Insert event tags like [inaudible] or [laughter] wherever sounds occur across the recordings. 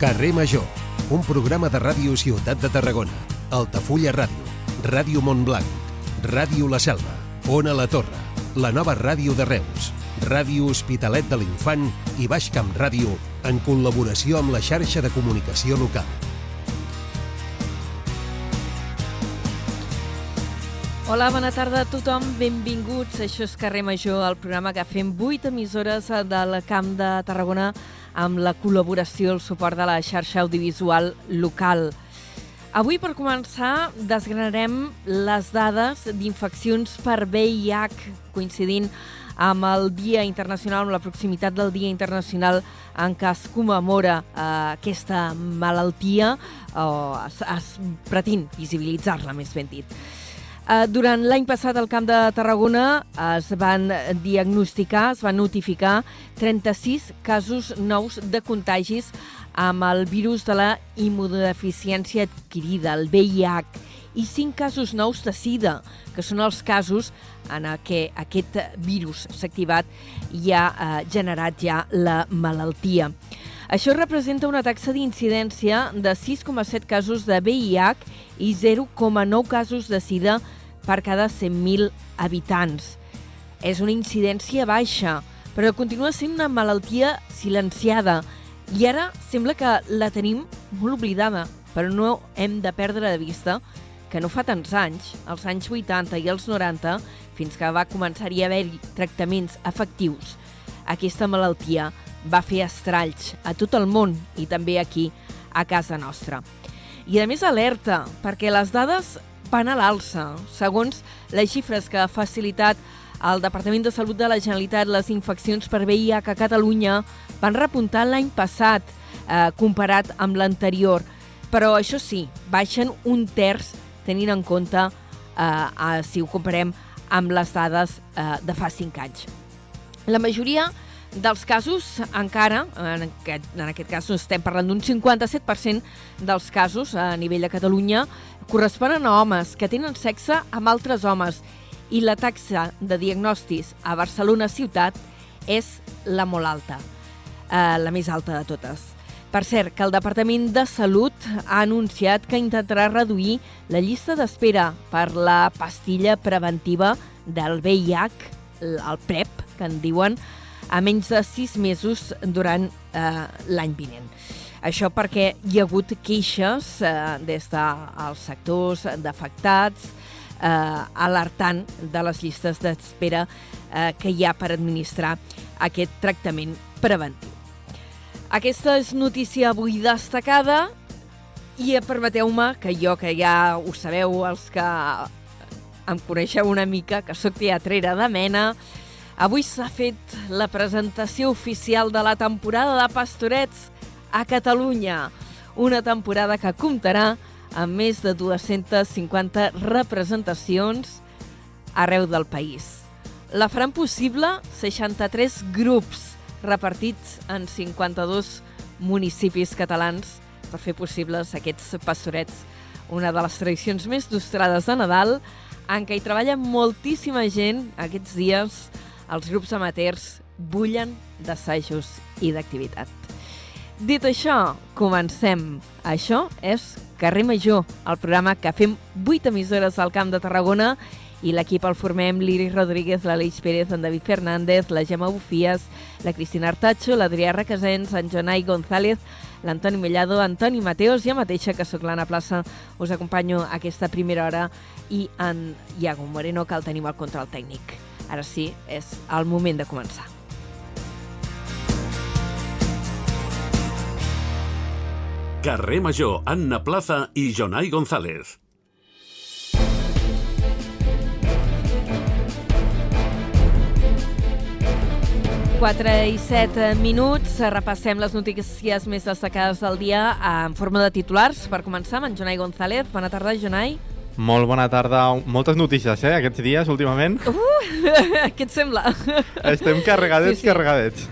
Carrer Major, un programa de ràdio Ciutat de Tarragona, Altafulla Ràdio, Ràdio Montblanc, Ràdio La Selva, Ona La Torre, la nova ràdio de Reus, Ràdio Hospitalet de l'Infant i Baix Camp Ràdio en col·laboració amb la xarxa de comunicació local. Hola, bona tarda a tothom, benvinguts. Això és Carrer Major, el programa que fem 8 emissores del Camp de Tarragona amb la col·laboració, el suport de la xarxa audiovisual local. Avui, per començar, desgranarem les dades d'infeccions per VIH, coincidint amb el Dia Internacional, amb la proximitat del Dia Internacional en què es commemora eh, aquesta malaltia, o es, es pretén visibilitzar-la, més ben dit. Eh, durant l'any passat al Camp de Tarragona es van diagnosticar, es van notificar 36 casos nous de contagis amb el virus de la immunodeficiència adquirida, el VIH, i 5 casos nous de SIDA, que són els casos en què aquest virus s'ha activat i ha eh, generat ja la malaltia. Això representa una taxa d'incidència de 6,7 casos de VIH i 0,9 casos de SIDA per cada 100.000 habitants. És una incidència baixa, però continua sent una malaltia silenciada i ara sembla que la tenim molt oblidada, però no hem de perdre de vista que no fa tants anys, als anys 80 i els 90, fins que va començar-hi a haver-hi tractaments efectius, aquesta malaltia va fer estralls a tot el món i també aquí, a casa nostra. I a més alerta, perquè les dades van a l'alça. Segons les xifres que ha facilitat el Departament de Salut de la Generalitat, les infeccions per VIH a Catalunya van repuntar l'any passat eh, comparat amb l'anterior. Però això sí, baixen un terç tenint en compte eh, eh, si ho comparem amb les dades eh, de fa 5 anys. La majoria dels casos, encara, en aquest, en aquest cas estem parlant d'un 57% dels casos a nivell de Catalunya, corresponen a homes que tenen sexe amb altres homes i la taxa de diagnòstics a Barcelona ciutat és la molt alta, eh, la més alta de totes. Per cert, que el Departament de Salut ha anunciat que intentarà reduir la llista d'espera per la pastilla preventiva del VIH, el PrEP, que en diuen, a menys de sis mesos durant eh, l'any vinent. Això perquè hi ha hagut queixes eh, des dels sectors d'afectats eh, alertant de les llistes d'espera eh, que hi ha per administrar aquest tractament preventiu. Aquesta és notícia avui destacada i permeteu-me que jo, que ja ho sabeu, els que em coneixeu una mica, que sóc teatrera de mena, Avui s'ha fet la presentació oficial de la temporada de Pastorets a Catalunya, una temporada que comptarà amb més de 250 representacions arreu del país. La faran possible 63 grups repartits en 52 municipis catalans per fer possibles aquests pastorets, una de les tradicions més nostrades de Nadal, en què hi treballa moltíssima gent aquests dies els grups amateurs bullen d'assajos i d'activitat. Dit això, comencem. Això és Carrer Major, el programa que fem 8 emissores al Camp de Tarragona i l'equip el formem l'Iris Rodríguez, l'Aleix Pérez, en David Fernández, la Gemma Bufies, la Cristina Artacho, l'Adrià Requesens, en Jonai González, l'Antoni Mellado, Antoni Mateos, jo mateixa, que sóc l'Anna Plaça, us acompanyo a aquesta primera hora i en Iago Moreno, que el tenim al control tècnic. Ara sí, és el moment de començar. Carrer Major, Anna Plaza i Jonai González. Quatre i set minuts. Repassem les notícies més destacades del dia en forma de titulars. Per començar, amb en Jonai González. Bona tarda, Jonai. Molt bona tarda. Moltes notícies, eh, aquests dies, últimament. Uh, [laughs] què et sembla? Estem carregadets, sí, sí. carregadets.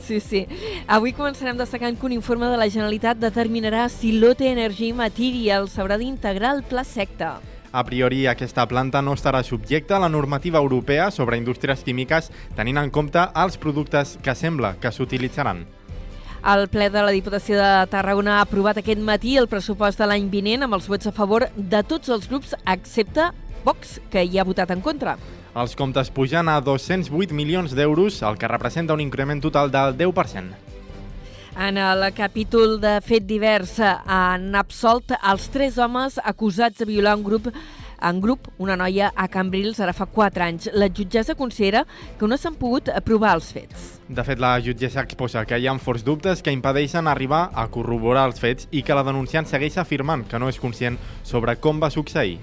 Sí, sí. Avui començarem destacant que un informe de la Generalitat determinarà si l'OT Energy Materials s'haurà d'integrar al pla secta. A priori, aquesta planta no estarà subjecta a la normativa europea sobre indústries químiques tenint en compte els productes que sembla que s'utilitzaran. El ple de la Diputació de Tarragona ha aprovat aquest matí el pressupost de l'any vinent amb els vots a favor de tots els grups excepte Vox, que hi ha votat en contra. Els comptes pujan a 208 milions d'euros, el que representa un increment total del 10%. En el capítol de fet divers han absolt els tres homes acusats de violar un grup en grup una noia a Cambrils ara fa 4 anys. La jutgessa considera que no s'han pogut provar els fets. De fet, la jutgessa exposa que hi ha forts dubtes que impedeixen arribar a corroborar els fets i que la denunciant segueix afirmant que no és conscient sobre com va succeir.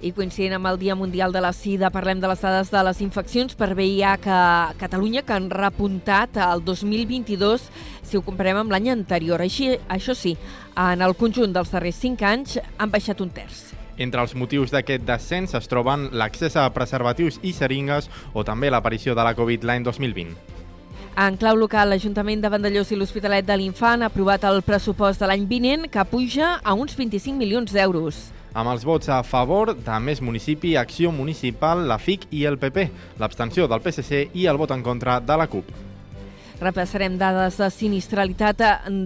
I coincidint amb el Dia Mundial de la Sida, parlem de les dades de les infeccions per VIH a Catalunya, que han repuntat al 2022 si ho comparem amb l'any anterior. Així, això sí, en el conjunt dels darrers 5 anys han baixat un terç. Entre els motius d'aquest descens es troben l'accés a preservatius i seringues o també l'aparició de la Covid l'any 2020. En clau local, l'Ajuntament de Vandellós i l'Hospitalet de l'Infant ha aprovat el pressupost de l'any vinent que puja a uns 25 milions d'euros. Amb els vots a favor de Més Municipi, Acció Municipal, la FIC i el PP, l'abstenció del PSC i el vot en contra de la CUP. Repassarem dades de sinistralitat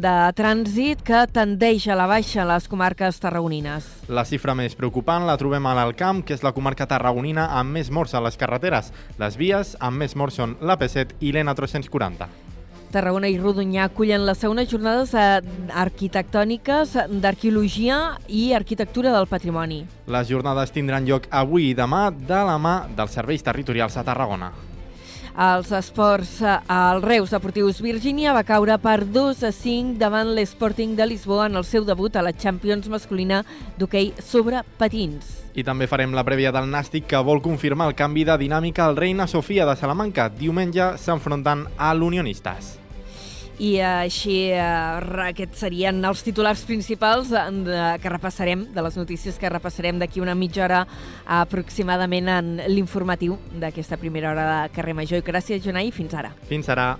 de trànsit que tendeix a la baixa a les comarques tarragonines. La xifra més preocupant la trobem a l'Alcamp, que és la comarca tarragonina amb més morts a les carreteres. Les vies amb més morts són l'AP7 i l'N340. Tarragona i Rodonyà acullen les segones jornades arquitectòniques d'arqueologia i arquitectura del patrimoni. Les jornades tindran lloc avui i demà de la mà dels serveis territorials a Tarragona. Els esports, el Reus Deportius Virgínia va caure per 2 a 5 davant l'Sporting de Lisboa en el seu debut a la Champions masculina d'hoquei sobre patins. I també farem la prèvia del Nàstic que vol confirmar el canvi de dinàmica al Reina Sofia de Salamanca. Diumenge s'enfronten a l'Unionistes i així eh, aquests serien els titulars principals que repassarem, de les notícies que repassarem d'aquí una mitja hora aproximadament en l'informatiu d'aquesta primera hora de Carrer Major. I gràcies, Jonai, fins ara. Fins ara.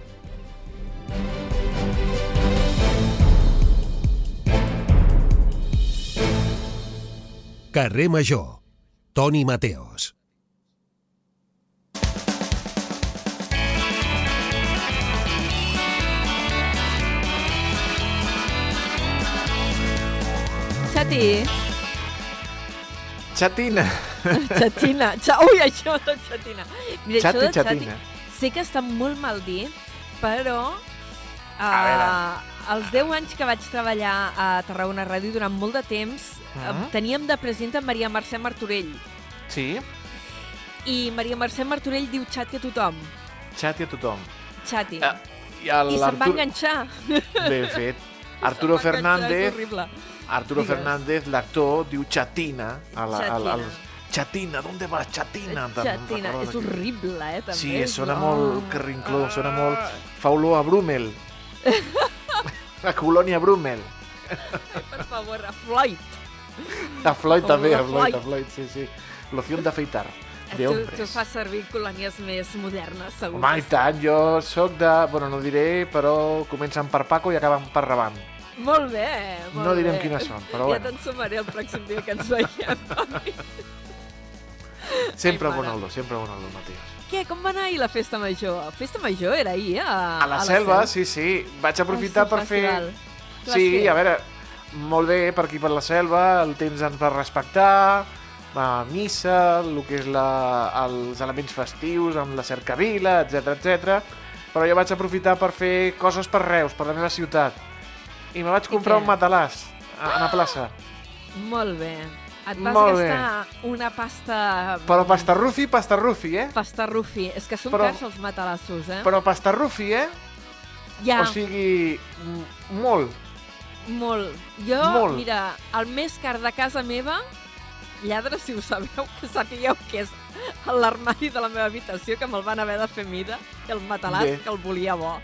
Carrer Major. Toni Mateos. Xati. Xatina. Xatina. [laughs] Xa... Ui, això de xatina. Mira, Xati, això de xatina. sé que està molt mal dit, però uh, veure. els 10 anys que vaig treballar a Tarragona Ràdio durant molt de temps uh teníem de presidenta Maria Mercè Martorell. Sí, I Maria Mercè Martorell diu xati a tothom. xati a tothom. Xati. Ah, I I se'n va enganxar. Ben fet. [laughs] Arturo Fernández. Arturo Digues. Fernández, l'actor, diu xatina. A la, Xatina. Al, al, xatina, ¿dónde vas? Xatina. Te'n Xatina. recordes És horrible, eh, també. Sí, sona oh. molt carrincló, sona molt... Fa olor a Brumel. [laughs] [laughs] a colònia Brumel. Per favor, a Floyd. A Floyd Com també, la a Floyd, a Floyd, sí, sí. Loción d'afeitar. De Tu, tu fas servir colònies més modernes, segur. Home, i tant, jo sóc de... Bueno, no diré, però comencen per Paco i acaben per Raban. Molt bé, molt No direm bé. quines són, però Ja bueno. te'n sumaré el pròxim dia que ens veiem. [laughs] Sempre Ai. Bonaldo, sempre Bonaldo, Matías. Què, com va anar ahir la festa major? Festa major era ahir, a, A la selva, Selva? sí, sí. Vaig aprofitar per fer... festival. Sí, fer? a veure, molt bé per aquí per la selva, el temps ens va respectar, a missa, el que és la, els elements festius, amb la cercavila, etc etc. Però jo vaig aprofitar per fer coses per Reus, per la meva ciutat. I me vaig comprar un matalàs a, a la plaça. Molt bé. Et vas Molt bé. gastar una pasta... Però pastarrufi, pastarrufi, eh? Pasta rufi. És que són Però- cars els matalassos, eh? Però pastarrufi, eh? ja, O sigui, molt. molt. Jo, molt. mira, el més car de casa meva, lladre, si ho sabeu, [laughs] que sapigueu que és [laughs] l'armari de la meva habitació, que me'l van haver de fer mida, i el matalàs, Bé. que el volia bo.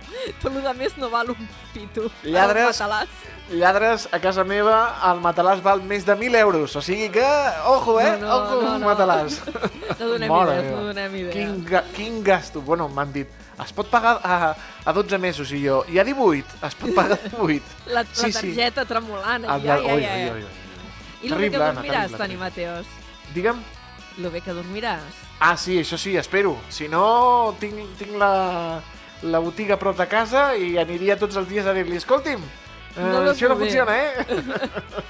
Tot el més no val un pito. Lladres- El. Lladres, a casa meva, el matalàs val més de 1.000 euros. O sigui que, ojo, eh? No, no, ojo, no, no. matalàs. [laughs] No donem Mare idees, meva. no donem idees. Quin, ga quin gasto. Bueno, m'han dit, es pot pagar a, a 12 mesos, i jo, i a 18, es pot pagar a 18. [laughs] La, la Sí, sí. targeta tremolant. El, oi, ja, oi, ja. oi, oi. I bé que dormiràs, Toni. Mateos. Digue'm, Lo bé que dormiràs. ah, sí, això sí, espero. Si no, tinc, tinc la, la botiga a prop de casa i aniria tots els dies a dir-li, escolti'm, eh, No això no molt bé." funciona, eh?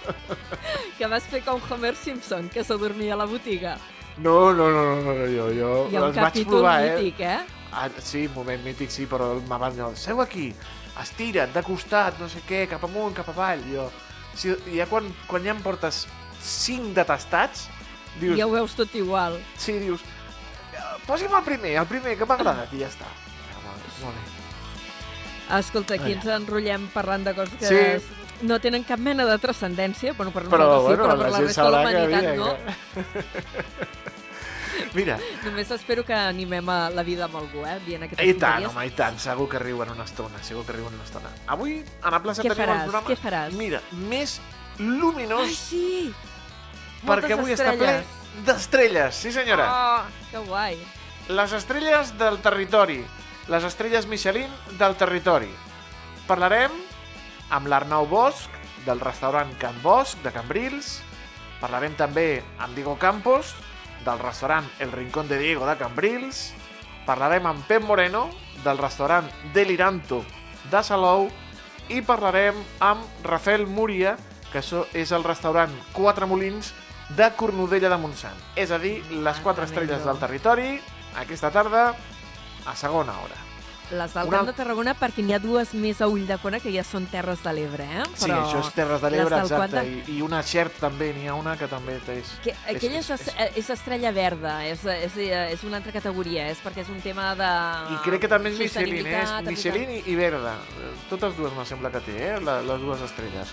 [laughs] Que vas fer com Homer Simpson, que s'adormia a la botiga. No, no, no, no, no jo, jo Hi ha un els vaig provar, eh? mític, eh? Ah, sí, un moment mític, sí, però van dir, seu aquí, estira't, de costat, no sé què, cap amunt, cap avall. Jo, si, ja quan, quan ja em portes cinc de tastats, dius, Ja ho veus tot igual. sí, dius, "Eh, posi'm el primer, el primer, que m'ha agradat, i ja està. Molt, bé. Escolta, aquí ens enrotllem parlant de coses que Sí. no tenen cap mena de transcendència, bueno, per Però, nosaltres sí, bueno, però per la la resta de l'humanitat Mira, no. que... [laughs] Mira, Només espero que animem a la vida amb algú, eh, dient aquestes i tant, home, i tant, segur que riuen una estona, segur que riuen una estona. Avui, a la plaça Què tenim faràs? el programa... Què faràs? Mira, més luminós Ai, sí! Perquè Moltes avui està ple estrelles. d'estrelles, sí senyora. Oh, que guai. Les estrelles del territori, les estrelles Michelin del territori. Parlarem amb l'Arnau Bosch, del restaurant Can Bosch, de Cambrils. Parlarem també amb Diego Campos, del restaurant El Rincón de Diego, de Cambrils. Parlarem amb Pep Moreno, del restaurant Deliranto, de Salou. I parlarem amb Rafael Múria, que és el restaurant Quatre Molins de Cornudella de Montsant. És a dir, les Ah, quatre tremendo. estrelles del territori, aquesta tarda, a segona hora. Les del Una- Camp de Tarragona, perquè n'hi ha dues més a Ulldecona, que ja són Terres de l'Ebre, eh? Sí, això és Terres de l'Ebre, exacte. Quatre- I, I una Xerp també, n'hi ha una que també és... Que, aquella és, és- és, és estrella verda, és, és, és una altra categoria, és perquè és un tema de... I crec que també és Michelin, eh? És Michelin i, i Verda. Totes dues me sembla que té, eh? La, les dues estrelles.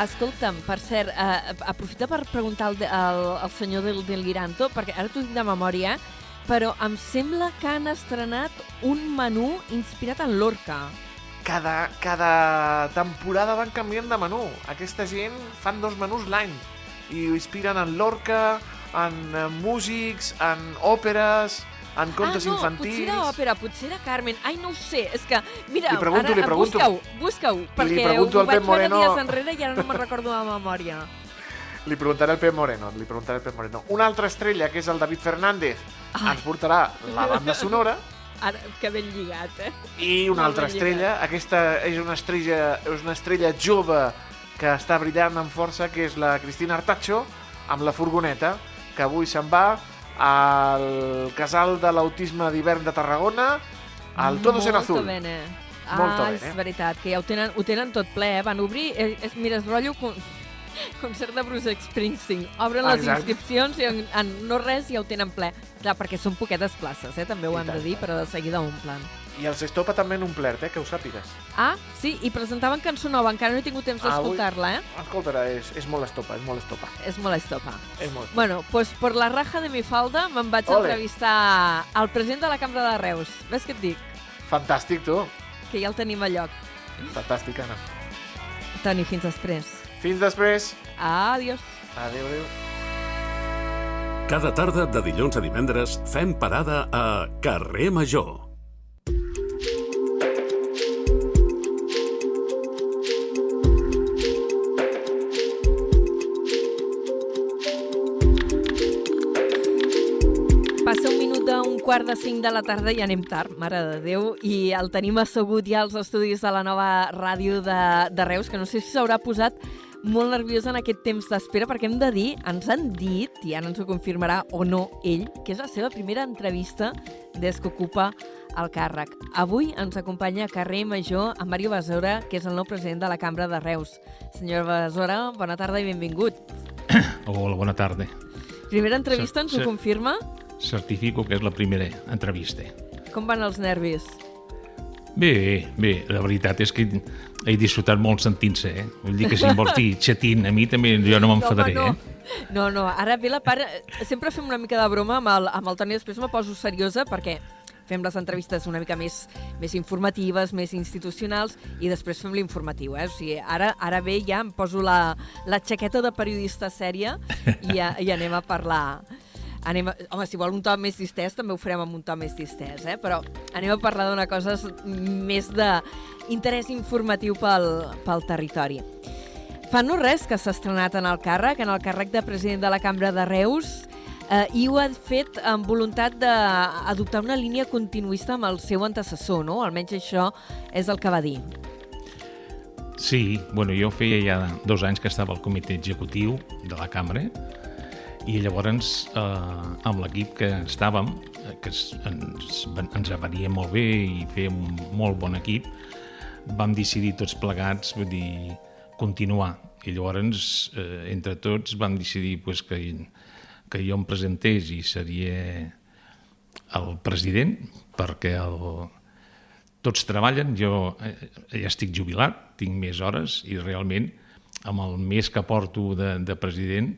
Escolta'm, per cert, eh, aprofita per preguntar al, al, al senyor del, del Liranto, perquè ara t'ho dic de memòria, però em sembla que han estrenat un menú inspirat en l'orca. Cada, cada temporada van canviant de menú. Aquesta gent fan dos menús l'any i ho inspiren en l'orca, en eh, músics, en òperes, en contes ah, no, infantils... potser era òpera, potser era Carmen. Ai, no ho sé, és que, mira, Li pregunto, ara, li pregunto. busca-ho, busca-ho, perquè pregunto ho al vaig Pep veure Moreno. dies enrere i ara no me'n recordo de memòria. Li preguntaré al Pep Moreno, li preguntaré al Pep Moreno. Una altra estrella, que és el David Fernández, Ai. ens portarà la banda sonora Ara, que ben lligat, eh? i una Molt altra estrella, aquesta és una estrella, és una estrella jove que està brillant amb força, que és la Cristina Artacho, amb la furgoneta, que avui se'n va al casal de l'autisme d'hivern de Tarragona, al Todos en Azul. Bene. Molto ah, bene. és veritat, que ja ho tenen, ho tenen tot ple, eh? Van obrir, eh, és, mira, és rotllo concert de Bruce Springsteen. Obren les Exacte. inscripcions i en, en no res ja ho tenen ple. Clar, perquè són poquetes places, eh? també ho I hem tant, de dir, però de seguida omplen. I el Sestopa també en omplert, eh, que ho sàpigues. Ah, sí, i presentaven cançó nova, encara no he tingut temps Ah, d'escoltar-la, eh? Escolta, és, és molt estopa, és molt estopa. És molt estopa. És molt... Bueno, pues por la raja de mi falda me'n vaig Ole. entrevistar al president de la Cambra de Reus. Ves què et dic? Fantàstic, tu. Que ja el tenim a lloc. Fantàstic, Anna. Toni, fins després. Fins després. Adiós. Adéu, adéu. Cada tarda de dilluns a divendres fem parada a Carrer Major. Passa un minut d'un quart de cinc de la tarda i anem tard, mare de Déu, i el tenim assegut ja als estudis de la nova ràdio de, de Reus, que no sé si s'haurà posat molt nerviós en aquest temps d'espera, perquè hem de dir, ens han dit, i ara ens ho confirmarà o no ell, que és la seva primera entrevista des que ocupa el càrrec. Avui ens acompanya a Carrer Major en Mario Besora, que és el nou president de la Cambra de Reus. Senyor Besora, bona tarda i benvingut. [coughs] Hola, bona tarda. Primera entrevista, ens ho confirma? Certifico que és la primera entrevista. Com van els nervis? Bé, bé, la veritat és que he disfrutat molt sentint-se, eh? Vull dir que si em vols dir xatín, a mi també jo no m'enfadaré, no. eh? No, no, ara ve la part... eh, Sempre fem una mica de broma amb el, amb el Toni, després me poso seriosa perquè fem les entrevistes una mica més, més informatives, més institucionals, i després fem l'informatiu, eh? O sigui, ara, ara bé ja em poso la, la xaqueta de periodista sèria i, ja, i anem a parlar... Anem a, home, si vol un to més distès, també ho farem amb un to més distès, eh? però anem a parlar d'una cosa més d'interès informatiu pel, pel territori. Fa no res que s'ha estrenat en el càrrec, en el càrrec de president de la Cambra de Reus. eh, i ho ha fet amb voluntat d'adoptar una línia continuista amb el seu antecessor, no? Almenys això és el que va dir. Sí, bueno, jo feia ja dos anys que estava al comitè executiu de la cambra i llavors eh, amb l'equip que estàvem, eh, que ens, ens avenia molt bé i feia un molt bon equip, vam decidir tots plegats, vull dir, continuar. I llavors, eh, entre tots, vam decidir pues, que, que jo em presentés i seria el president, perquè el, tots treballen, jo eh, ja estic jubilat, tinc més hores i realment amb el mes que porto de, de president,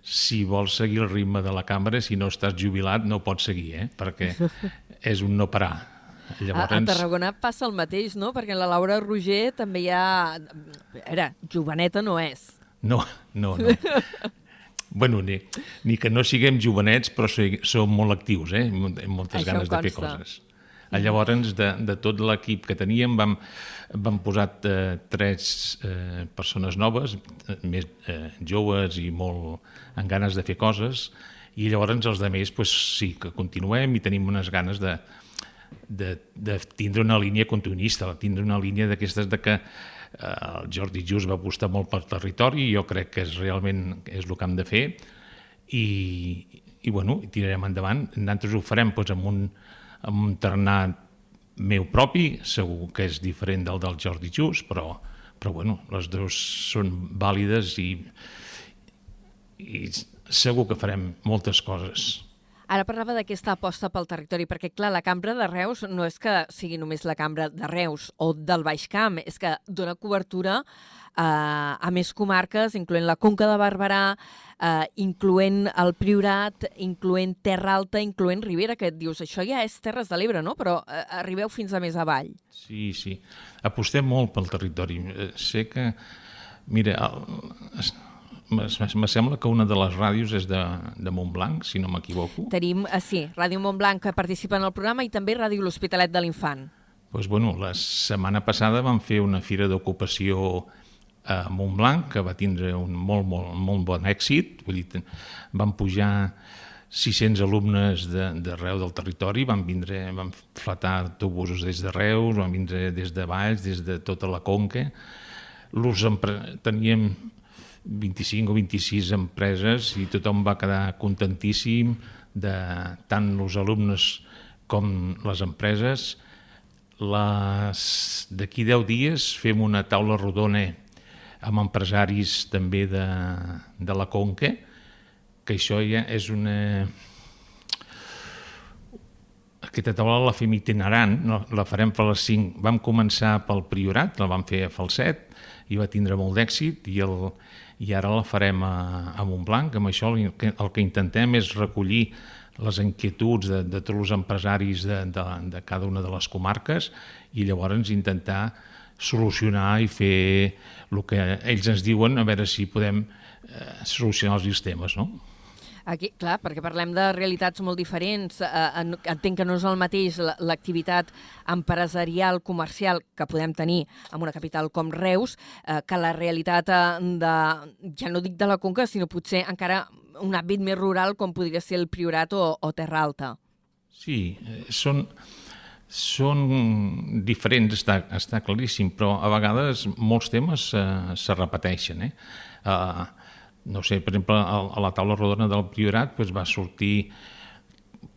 si vols seguir el ritme de la cambra, si no estàs jubilat no pots seguir, eh? perquè [laughs] és un no parar. Llavors... A, a Tarragona passa el mateix, no? Perquè la Laura Roger també hi ha... Era, joveneta no és. No, no, no. [laughs] bueno, ni, ni que no siguem jovenets, però som molt actius, eh? Amb moltes Això ganes de fer coses. Llavors, de, de tot l'equip que teníem, vam, vam posar eh, tres eh, persones noves, més eh, joves i molt amb ganes de fer coses, i llavors els altres pues, sí que continuem i tenim unes ganes de, de, de tindre una línia continuista, de tindre una línia d'aquestes de que eh, el Jordi Just va apostar molt pel territori i jo crec que és realment és el que hem de fer i, i bueno, tirarem endavant. Nosaltres ho farem doncs, amb, un, amb un ternat meu propi, segur que és diferent del del Jordi Just, però, però bueno, les dues són vàlides i, i segur que farem moltes coses. Ara parlava d'aquesta aposta pel territori, perquè, clar, la Cambra de Reus no és que sigui només la Cambra de Reus o del Baix Camp, és que dona cobertura eh, a més comarques, incloent la Conca de Barberà, eh, incloent el Priorat, incloent Terra Alta, incloent Ribera, que et dius, això ja és Terres de l'Ebre, no? Però eh, arribeu fins a més avall. Sí, sí. Apostem molt pel territori. Eh, sé que, mira, el, me sembla que una de les ràdios és de, de Montblanc, si no m'equivoco. Tenim, eh, sí, Ràdio Montblanc que participa en el programa i també Ràdio L'Hospitalet de l'Infant. Pues, bueno, la setmana passada vam fer una fira d'ocupació a Montblanc que va tindre un molt, molt, molt bon èxit. Vull dir, van pujar 600 alumnes d'arreu de, del territori, van vindre, van flatar autobusos des de Reus, van vindre des de Valls, des de tota la Conca. L'ús teníem 25 o 26 empreses i tothom va quedar contentíssim de tant els alumnes com les empreses. D'aquí 10 dies fem una taula rodona amb empresaris també de, de la Conca, que això ja és una... Aquesta taula la fem itinerant, no, la farem per les 5. Vam començar pel Priorat, la vam fer a Falset, i va tindre molt d'èxit, i el, i ara la farem a, a Montblanc. Amb això el que, el que intentem és recollir les inquietuds de, de tots els empresaris de, de, de cada una de les comarques i llavors intentar solucionar i fer el que ells ens diuen, a veure si podem eh, solucionar els sistemes, no? Aquí, clar, perquè parlem de realitats molt diferents. Eh, entenc que no és el mateix l'activitat empresarial, comercial que podem tenir en una capital com Reus, eh, que la realitat eh, de, ja no dic de la Conca, sinó potser encara un àmbit més rural com podria ser el Priorat o, o Terra Alta. Sí, eh, són, són diferents, està, està claríssim, però a vegades molts temes eh, se repeteixen. Eh? Eh, no sé, per exemple, a la taula rodona del Priorat doncs va sortir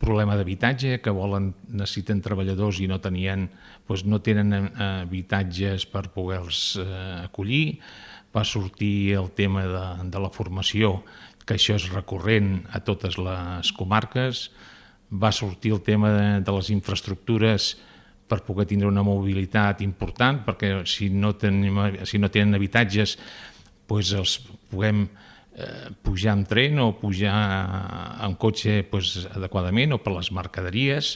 problema d'habitatge, que volen, necessiten treballadors i no tenien, doncs no tenen eh, habitatges per poder-los eh, acollir, va sortir el tema de, de la formació, que això és recurrent a totes les comarques, va sortir el tema de, de les infraestructures per poder tindre una mobilitat important, perquè si no, tenim, si no tenen habitatges doncs els puguem eh, pujar en tren o pujar en cotxe pues, adequadament o per les mercaderies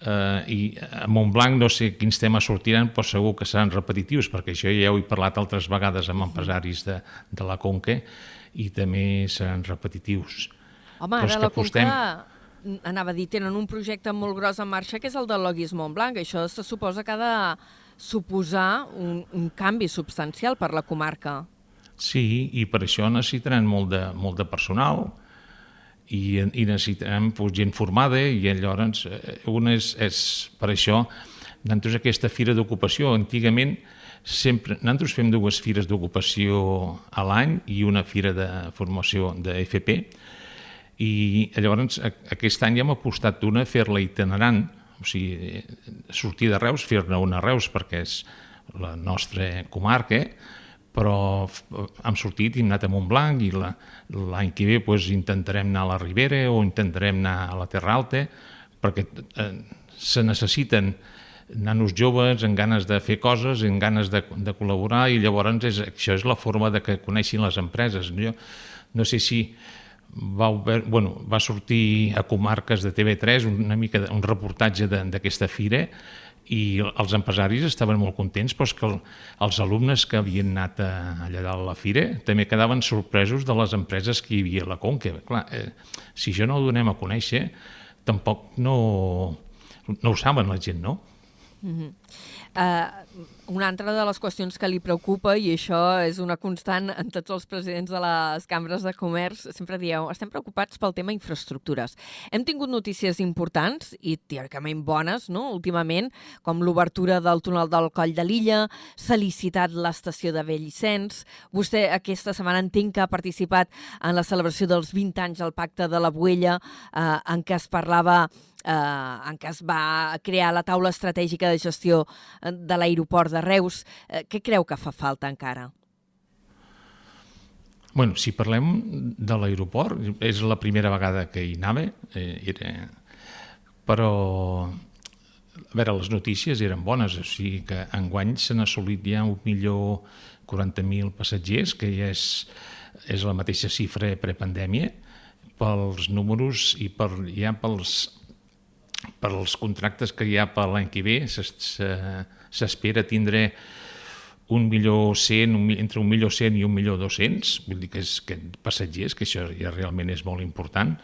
eh, i a Montblanc no sé quins temes sortiran però segur que seran repetitius perquè això ja ho he parlat altres vegades amb empresaris de, de la Conca i també seran repetitius Home, ara la apostem... Conca anava a dir, tenen un projecte molt gros en marxa que és el de Logis Montblanc. Això se suposa que ha de suposar un, un canvi substancial per la comarca. Sí, i per això necessitaran molt de, molt de personal, i, i necessitem pues, gent formada i llavors eh, una és, és per això nosaltres aquesta fira d'ocupació antigament sempre, nosaltres fem dues fires d'ocupació a l'any i una fira de formació de FP i llavors aquest any ja hem apostat una a fer-la itinerant o sigui, sortir de Reus, fer-ne una a Reus perquè és la nostra comarca però hem sortit i hem anat a Montblanc i l'any que ve pues, intentarem anar a la Ribera o intentarem anar a la Terra Alta perquè eh, se necessiten nanos joves amb ganes de fer coses, amb ganes de, de col·laborar i llavors és, això és la forma de que coneixin les empreses. Jo no sé si va, obert, bueno, va sortir a comarques de TV3 una mica un reportatge d'aquesta fira i els empresaris estaven molt contents, però és que el, els alumnes que havien anat a, allà dalt a la fira també quedaven sorpresos de les empreses que hi havia a la Conca. Clar, eh, si això no ho donem a conèixer, tampoc no, no ho saben la gent, no? Mm -hmm. Uh, una altra de les qüestions que li preocupa, i això és una constant en tots els presidents de les cambres de comerç, sempre dieu, estem preocupats pel tema infraestructures. Hem tingut notícies importants i teòricament bones, no?, últimament, com l'obertura del túnel del Coll de l'Illa, s'ha licitat l'estació de Bellicens, vostè aquesta setmana entenc que ha participat en la celebració dels 20 anys del Pacte de la Buella, eh, en què es parlava eh, en què es va crear la taula estratègica de gestió eh, de l'aeroport de Reus. Eh, què creu que fa falta encara? Bueno, si parlem de l'aeroport, és la primera vegada que hi anava, eh, era... però a veure, les notícies eren bones, o sigui que enguany s'han assolit ja un milió 40.000 passatgers, que ja és, és la mateixa xifra prepandèmia, pels números i per, ja pels, per als contractes que hi ha per l'any que ve s'espera tindre un milió cent, un, entre un milió cent i un milió dos-cents, vull dir que és que passatgers, que això ja realment és molt important,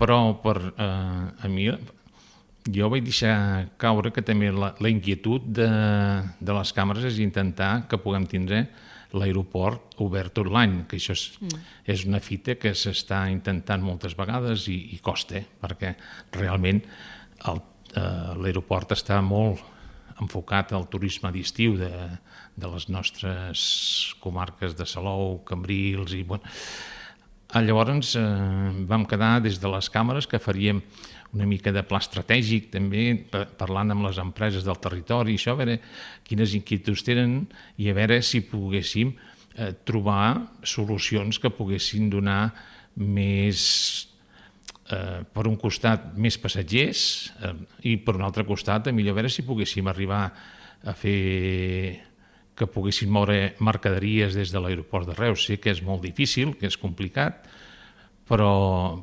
però per, eh, a mi jo vaig deixar caure que també la, la inquietud de, de les càmeres és intentar que puguem tindre l'aeroport obert tot l'any, que això és, mm. és una fita que s'està intentant moltes vegades i, i costa, perquè realment eh, l'aeroport està molt enfocat al turisme d'estiu de, de les nostres comarques de Salou, Cambrils i... Bueno, llavors eh, vam quedar des de les càmeres que faríem una mica de pla estratègic també, parlant amb les empreses del territori, això, a veure quines inquietuds tenen i a veure si poguéssim eh, trobar solucions que poguessin donar més, eh, per un costat, més passatgers eh, i per un altre costat, a millor a veure si poguéssim arribar a fer que poguessin moure mercaderies des de l'aeroport de Reus. Sé que és molt difícil, que és complicat, però,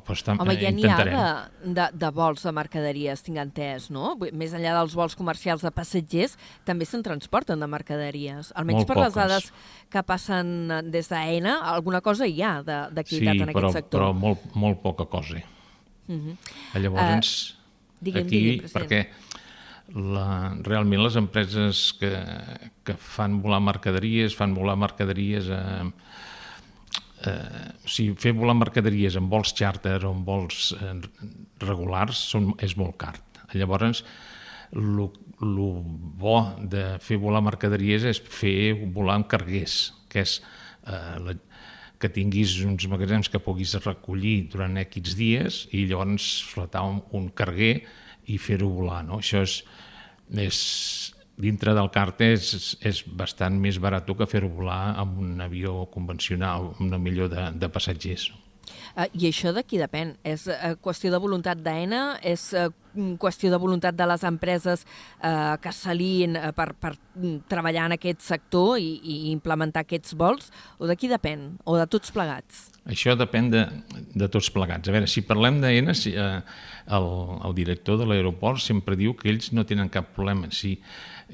però estem, Home, ja n'hi ha de, de, de vols de mercaderies, tinc entès, no? Més enllà dels vols comercials de passatgers, també se'n transporten de mercaderies. Almenys Molt per poques. les dades que passen des d'AENA, alguna cosa hi ha d'activitat sí, en però, aquest sector. però molt, molt poca cosa. Uh Mhm. -huh. Llavors, uh, digui'm, aquí, digui'm, president. perquè la, realment les empreses que, que fan volar mercaderies, fan volar mercaderies a, eh, o sigui, fer volar mercaderies en vols xàrter o en vols eh, regulars són, és molt car. Llavors, el bo de fer volar mercaderies és fer volar amb carguers, que és eh, la, que tinguis uns magatzems que puguis recollir durant X dies i llavors flotar un, un carguer i fer-ho volar. No? Això és, és, dintre del cart és, és bastant més barat que fer-ho volar amb un avió convencional, amb una millor de, de passatgers. Uh, I això de qui depèn? És uh, qüestió de voluntat d'AENA? És uh, qüestió de voluntat de les empreses uh, que s'alien uh, per, per treballar en aquest sector i, i implementar aquests vols? O de qui depèn? O de tots plegats? Això depèn de, de tots plegats. A veure, si parlem d'AENA, si, eh, el, el director de l'aeroport sempre diu que ells no tenen cap problema, si,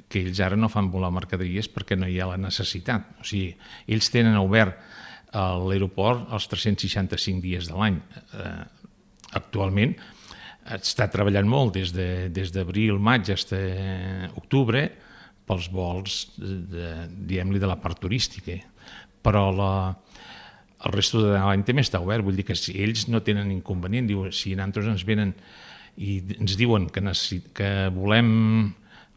que ells ara no fan volar mercaderies perquè no hi ha la necessitat. O sigui, ells tenen obert a l'aeroport els 365 dies de l'any. Eh, actualment està treballant molt des d'abril, de, maig fins a octubre pels vols, diguem-li, de la part turística. Però la, el resto de l'any també està obert, vull dir que si ells no tenen inconvenient, diu, si nosaltres ens venen i ens diuen que, necessit, que volem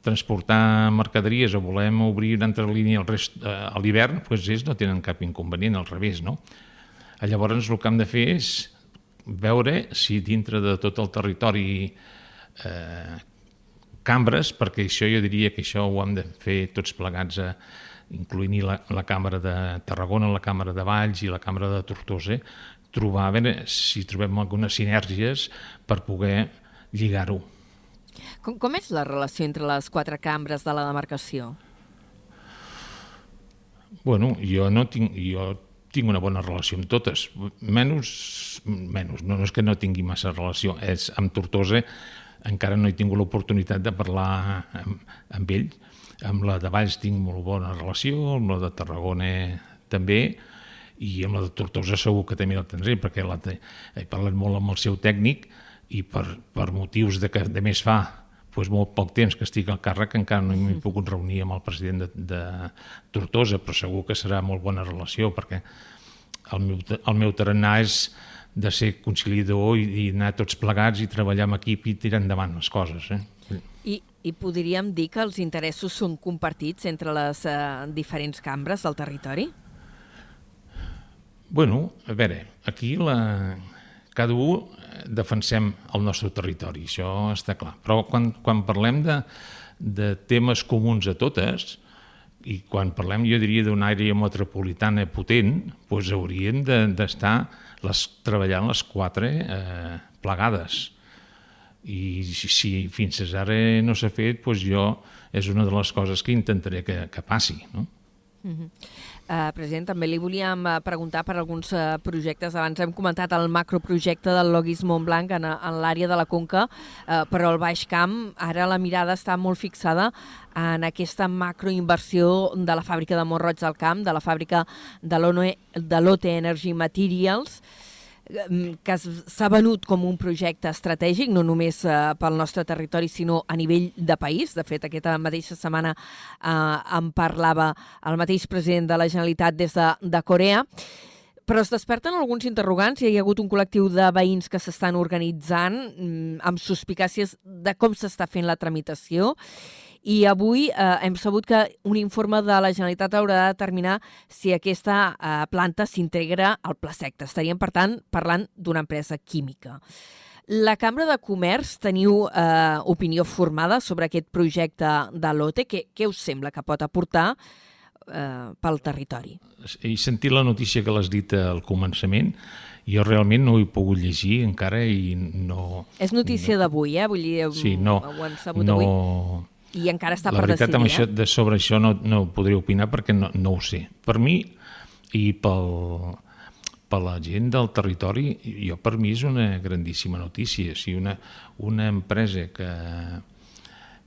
transportar mercaderies o volem obrir una altra línia al rest, eh, a l'hivern, doncs ells no tenen cap inconvenient, al revés, no? Llavors el que hem de fer és veure si dintre de tot el territori eh, cambres, perquè això jo diria que això ho hem de fer tots plegats, a, incloent la, la Càmera de Tarragona, la Càmera de Valls i la Càmera de Tortosa, trobar, veure si trobem algunes sinergies per poder lligar-ho. Com, com és la relació entre les quatre cambres de la demarcació? Bueno, jo no tinc, jo tinc una bona relació amb totes, menys, menys no, és que no tingui massa relació, és amb Tortosa encara no he tingut l'oportunitat de parlar amb, amb ell, amb la de Valls tinc molt bona relació, amb la de Tarragona també, i amb la de Tortosa segur que també la tindré, perquè la he parlat molt amb el seu tècnic i per, per motius de que de més fa doncs molt poc temps que estic al càrrec encara no m'he pogut reunir amb el president de, de Tortosa, però segur que serà molt bona relació perquè el meu, el meu tarannà és de ser conciliador i, i anar tots plegats i treballar en equip i tirar endavant les coses. Eh? I, I podríem dir que els interessos són compartits entre les eh, diferents cambres del territori? Bueno, a veure, aquí la... cada un defensem el nostre territori, això està clar. Però quan, quan parlem de, de temes comuns a totes, i quan parlem, jo diria, d'una àrea metropolitana potent, doncs haurien d'estar de, les, treballant les quatre eh, plegades. I si, si fins ara no s'ha fet, doncs jo és una de les coses que intentaré que, que passi. No? Uh -huh. Uh, president, també li volíem uh, preguntar per alguns uh, projectes. Abans hem comentat el macroprojecte del Logis Montblanc en, en l'àrea de la Conca, uh, però al Baix Camp ara la mirada està molt fixada en aquesta macroinversió de la fàbrica de Montroig del Camp, de la fàbrica de l'OT Energy Materials, que s'ha venut com un projecte estratègic, no només eh, pel nostre territori, sinó a nivell de país. De fet, aquesta mateixa setmana eh, en parlava el mateix president de la Generalitat des de, de Corea. Però es desperten alguns interrogants. Hi ha hagut un col·lectiu de veïns que s'estan organitzant mm, amb suspicàcies de com s'està fent la tramitació i avui eh, hem sabut que un informe de la Generalitat haurà de determinar si aquesta eh, planta s'integra al Placecte. Estaríem, per tant, parlant d'una empresa química. La Cambra de Comerç teniu eh, opinió formada sobre aquest projecte de l'OTE. Què, què us sembla que pot aportar eh, pel territori? He sentit la notícia que l'has dit al començament jo realment no ho he pogut llegir encara i no... És notícia no, d'avui, eh? Vull dir, sí, no, ho hem sabut no, avui i encara està la per veritat, decidir. Amb això, eh? de sobre això no, no podré opinar perquè no, no ho sé. Per mi i pel, per la gent del territori, jo per mi és una grandíssima notícia. Si una, una empresa que,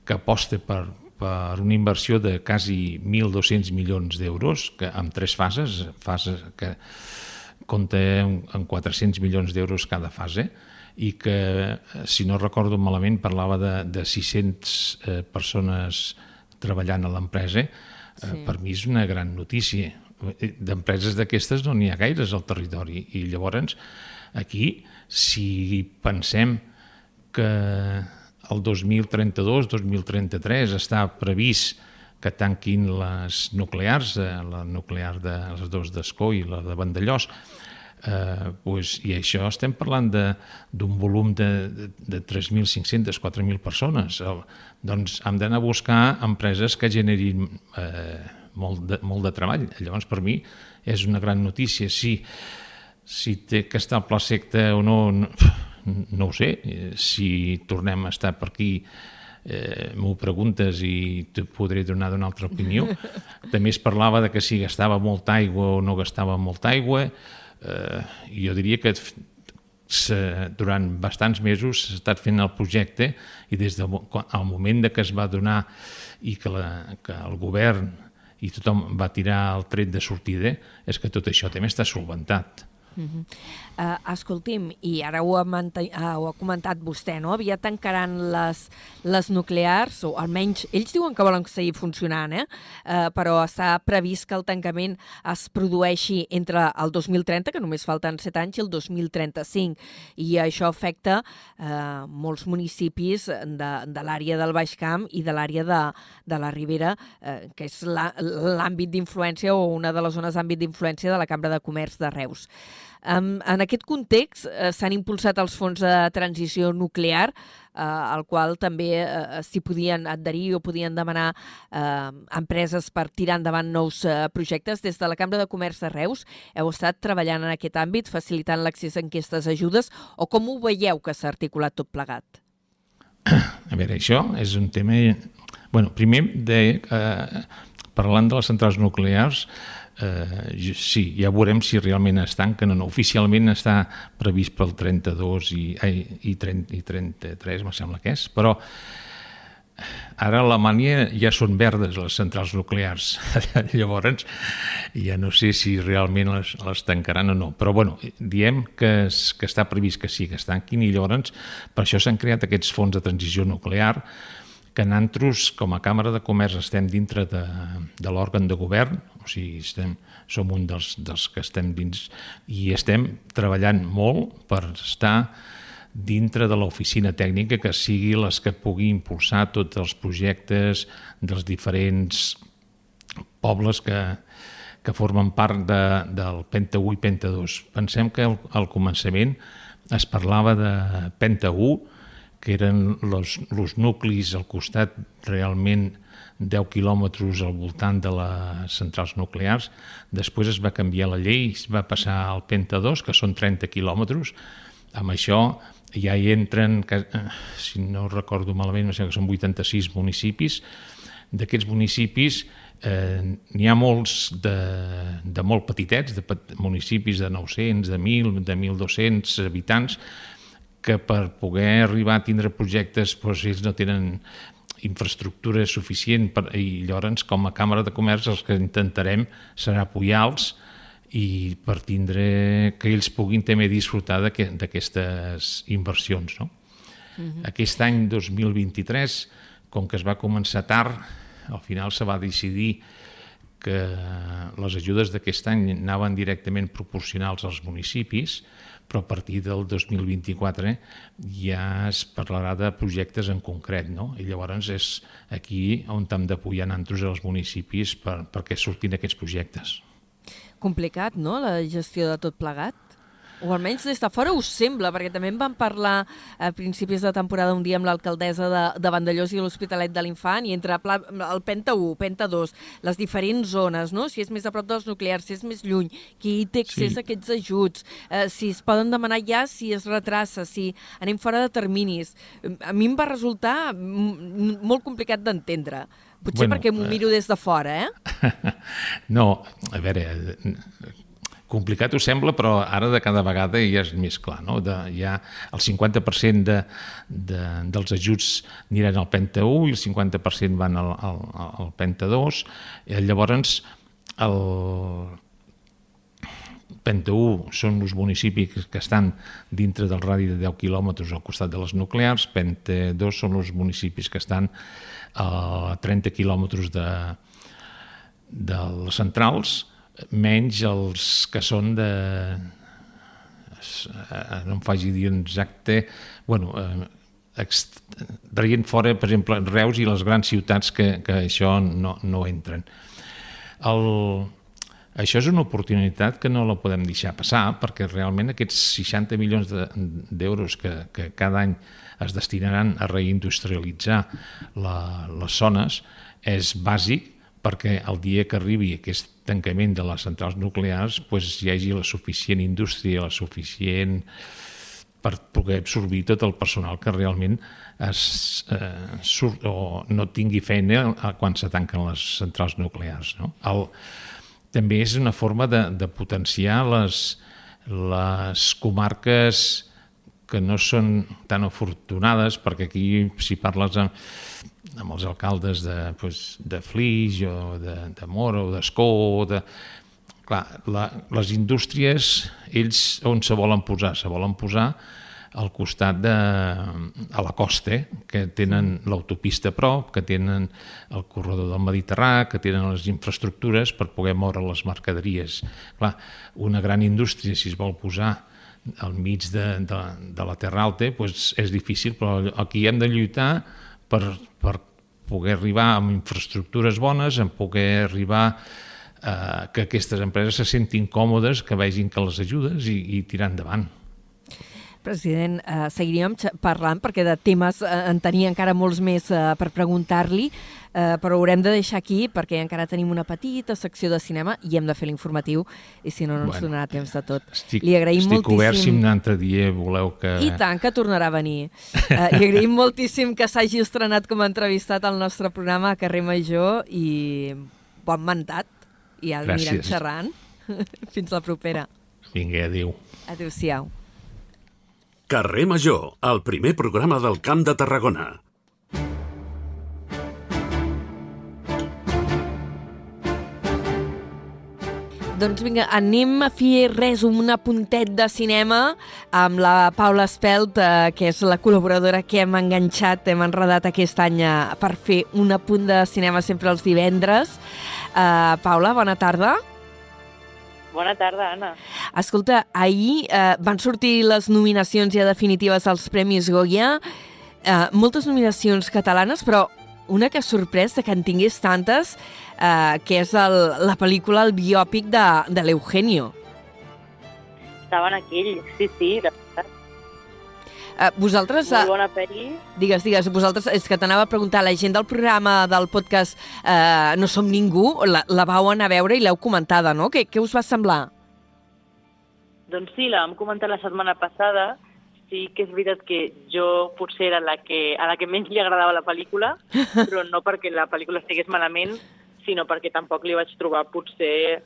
que aposta per, per una inversió de quasi 1.200 milions d'euros, que amb tres fases, fases que compta amb 400 milions d'euros cada fase, i que, si no recordo malament, parlava de, de 600 eh, persones treballant a l'empresa. Eh, sí. Per mi és una gran notícia. D'empreses d'aquestes no n'hi ha gaires al territori i llavors aquí, si pensem que el 2032-2033 està previst que tanquin les nuclears, eh, la nuclear de les dos d'Escó i la de Vandellós, eh, pues, i això estem parlant d'un volum de, de, de 3.500, 4.000 persones. El, doncs hem d'anar a buscar empreses que generin eh, molt, de, molt de treball. Llavors, per mi, és una gran notícia. Si, si té que estar al pla secte o no, no, no ho sé. Si tornem a estar per aquí eh, m'ho preguntes i te podré donar d'una altra opinió. [laughs] També es parlava de que si gastava molta aigua o no gastava molta aigua, eh, jo diria que durant bastants mesos s'ha estat fent el projecte i des del moment de que es va donar i que, la, que el govern i tothom va tirar el tret de sortida és que tot això també està solventat. Uh -huh. Uh, escolti'm, i ara ho ha, uh, ho ha comentat vostè, no? Aviat tancaran les, les nuclears, o almenys ells diuen que volen seguir funcionant, eh? Uh, però està previst que el tancament es produeixi entre el 2030, que només falten 7 anys, i el 2035. I això afecta uh, molts municipis de, de l'àrea del Baix Camp i de l'àrea de, de la Ribera, uh, que és l'àmbit d'influència o una de les zones d'àmbit d'influència de la Cambra de Comerç de Reus. Um, en aquest context uh, s'han impulsat els fons de transició nuclear, uh, al qual també uh, s'hi podien adherir o podien demanar uh, empreses per tirar endavant nous uh, projectes. Des de la Cambra de Comerç de Reus heu estat treballant en aquest àmbit, facilitant l'accés a aquestes ajudes, o com ho veieu que s'ha articulat tot plegat? A veure, això és un tema... bueno, primer, de, uh, parlant de les centrals nuclears, eh, sí, ja veurem si realment es tanquen o no. Oficialment està previst pel 32 i, ai, i, 30, i 33, me sembla que és, però ara a Alemanya ja són verdes les centrals nuclears, [laughs] llavors ja no sé si realment les, les tancaran o no, però bueno, diem que, es, que està previst que sí, que es tanquin i llavors per això s'han creat aquests fons de transició nuclear que nosaltres, com a Càmera de Comerç, estem dintre de, de l'òrgan de govern, o sigui, estem, som un dels, dels que estem dins i estem treballant molt per estar dintre de l'oficina tècnica que sigui les que pugui impulsar tots els projectes dels diferents pobles que, que formen part de, del Penta 1 i Penta 2. Pensem que al, al començament es parlava de Penta 1 que eren els, nuclis al costat realment 10 quilòmetres al voltant de les centrals nuclears. Després es va canviar la llei, es va passar al Penta 2, que són 30 quilòmetres. Amb això ja hi entren, eh, si no recordo malament, no sé que són 86 municipis. D'aquests municipis eh, n'hi ha molts de, de molt petitets, de municipis de 900, de 1.000, de 1.200 habitants, que per poder arribar a tindre projectes doncs, ells no tenen infraestructura suficient per, i llavors com a Càmera de Comerç els que intentarem serà apoyar-los i per tindre que ells puguin també disfrutar d'aquestes inversions. No? Uh -huh. Aquest any 2023, com que es va començar tard, al final se va decidir que les ajudes d'aquest any anaven directament proporcionals als municipis, però a partir del 2024 ja es parlarà de projectes en concret, no? I llavors és aquí on hem d'apoyar nosaltres els municipis per, perquè surtin aquests projectes. Complicat, no?, la gestió de tot plegat? O almenys des de fora us sembla, perquè també en vam parlar a principis de temporada un dia amb l'alcaldessa de, de Vandellós i l'Hospitalet de l'Infant, i entre el Penta 1, Penta 2, les diferents zones, no? si és més a prop dels nuclears, si és més lluny, qui té accés sí. a aquests ajuts, eh, si es poden demanar ja, si es retrassa, si anem fora de terminis. A mi em va resultar molt complicat d'entendre. Potser bueno, perquè m'ho eh, miro des de fora, eh? [laughs] No, a veure, complicat ho sembla, però ara de cada vegada ja és més clar. No? De, ja el 50% de, de, dels ajuts aniran al Penta 1 i el 50% van al, al, al Penta 2. I eh, llavors, el Penta 1 són els municipis que estan dintre del radi de 10 quilòmetres al costat de les nuclears, Penta 2 són els municipis que estan a 30 quilòmetres de, de les centrals, menys els que són de eh, no em faci dir exacte bueno, eh, traient fora, per exemple, Reus i les grans ciutats que, que això no, no entren. El, això és una oportunitat que no la podem deixar passar perquè realment aquests 60 milions d'euros de, que, que cada any es destinaran a reindustrialitzar la, les zones és bàsic perquè el dia que arribi aquest tancament de les centrals nuclears pues, hi hagi la suficient indústria, la suficient per poder absorbir tot el personal que realment es, eh, surt o no tingui feina quan se tanquen les centrals nuclears. No? El, també és una forma de, de potenciar les, les comarques que no són tan afortunades, perquè aquí si parles amb, amb els alcaldes de, pues, de Flix o de, de Mora o d'Escó, de, clar, la, les indústries, ells on se volen posar? Se volen posar al costat de, a la costa, eh? que tenen l'autopista a prop, que tenen el corredor del Mediterrà, que tenen les infraestructures per poder moure les mercaderies. Clar, una gran indústria, si es vol posar al mig de, de, de la Terra Alta, doncs és difícil, però aquí hem de lluitar per, per poder arribar amb infraestructures bones, en poder arribar eh, que aquestes empreses se sentin còmodes, que vegin que les ajudes i, i tirar endavant. President, eh, seguiríem parlant perquè de temes eh, en tenia encara molts més eh, per preguntar-li, eh, però ho haurem de deixar aquí perquè encara tenim una petita secció de cinema i hem de fer l'informatiu i si no, no ens bueno, donarà temps de tot. Estic, li agraïm estic moltíssim... obert si un altre dia voleu que... I tant, que tornarà a venir. Eh, li agraïm moltíssim que s'hagi estrenat com a entrevistat al nostre programa a Carrer Major i bon mandat. I ja anirem xerrant. [laughs] Fins la propera. Vinga, adéu. Adéu-siau. Carrer Major, el primer programa del Camp de Tarragona. Doncs vinga, anem a fer res, un apuntet de cinema amb la Paula Espelt, eh, que és la col·laboradora que hem enganxat, hem enredat aquest any eh, per fer un apunt de cinema sempre els divendres. Uh, Paula, bona tarda. Bona tarda, Anna. Escolta, ahir eh, van sortir les nominacions ja definitives als Premis Goya, eh, moltes nominacions catalanes, però una que ha sorprès que en tingués tantes, eh, que és el, la pel·lícula, el biòpic de, de l'Eugenio. Estaven aquí, sí, sí, de Uh, vosaltres... Molt bona pel·li. Digues, digues, vosaltres, és que t'anava a preguntar, la gent del programa del podcast uh, No som ningú, la, la vau anar a veure i l'heu comentada, no? Què, què us va semblar? Doncs sí, la vam comentar la setmana passada. Sí que és veritat que jo potser era la que, a la que menys li agradava la pel·lícula, [laughs] però no perquè la pel·lícula estigués malament, sinó perquè tampoc li vaig trobar potser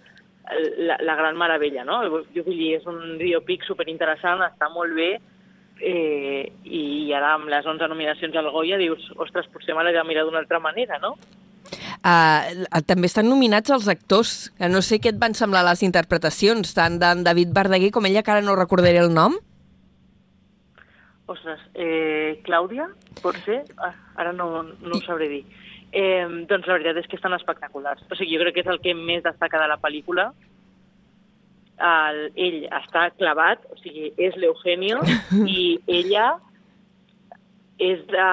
la, la gran meravella, no? Jo vull dir, és un biopic superinteressant, està molt bé, eh, i ara amb les 11 nominacions al Goya dius, ostres, potser me l'he de mirar d'una altra manera, no? Uh, també estan nominats els actors, que no sé què et van semblar les interpretacions, tant d'en David Verdaguer com ella, que ara no recordaré el nom. Ostres, eh, Clàudia, pot ser? Ah, ara no, no ho sabré dir. Eh, doncs la veritat és que estan espectaculars. O sigui, jo crec que és el que més destaca de la pel·lícula, el, ell està clavat, o sigui, és l'Eugenio, [laughs] i ella és de...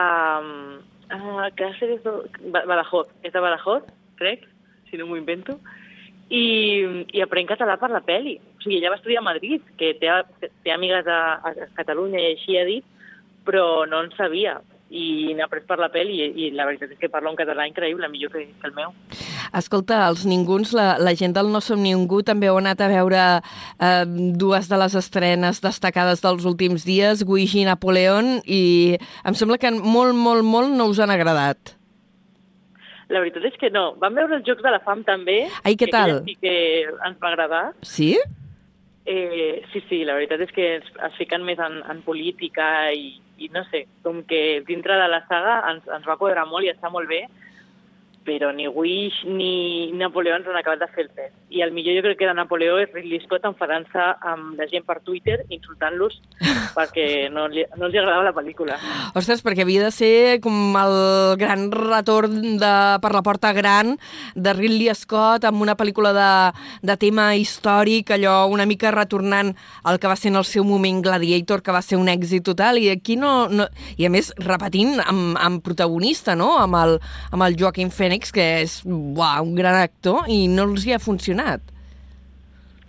Uh, Cáceres, Badajoz, és de Badajoz, crec, si no m'ho invento, i, i aprèn català per la peli. O sigui, ella va estudiar a Madrid, que té, té amigues a, a Catalunya i així ha dit, però no en sabia i n'ha après per la pel i, i la veritat és que parla un català increïble, millor que, que el meu. Escolta, els ninguns, la, la gent del No Som Ningú també heu anat a veure eh, dues de les estrenes destacades dels últims dies, Guigi i Napoleón, i em sembla que molt, molt, molt no us han agradat. La veritat és que no. Vam veure els Jocs de la Fam també. Ai, què tal? Que que ens va agradar. Sí? Eh, sí, sí, la veritat és que es, es fiquen més en, en política i, i no sé, com que dintre de la saga ens, ens va quadrar molt i està molt bé, però ni Wish ni Napoleó ens han acabat de fer el pes. I el millor jo crec que de Napoleó és Ridley Scott enfadant-se amb la gent per Twitter, insultant-los [laughs] perquè no, li, no els agradava la pel·lícula. Ostres, perquè havia de ser com el gran retorn de per la porta gran de Ridley Scott amb una pel·lícula de, de tema històric, allò una mica retornant al que va ser en el seu moment Gladiator, que va ser un èxit total, i aquí no... no I a més, repetint amb, amb protagonista, no?, amb el, amb el Joaquim Phoenix Fènix, que és uau, un gran actor, i no els hi ha funcionat.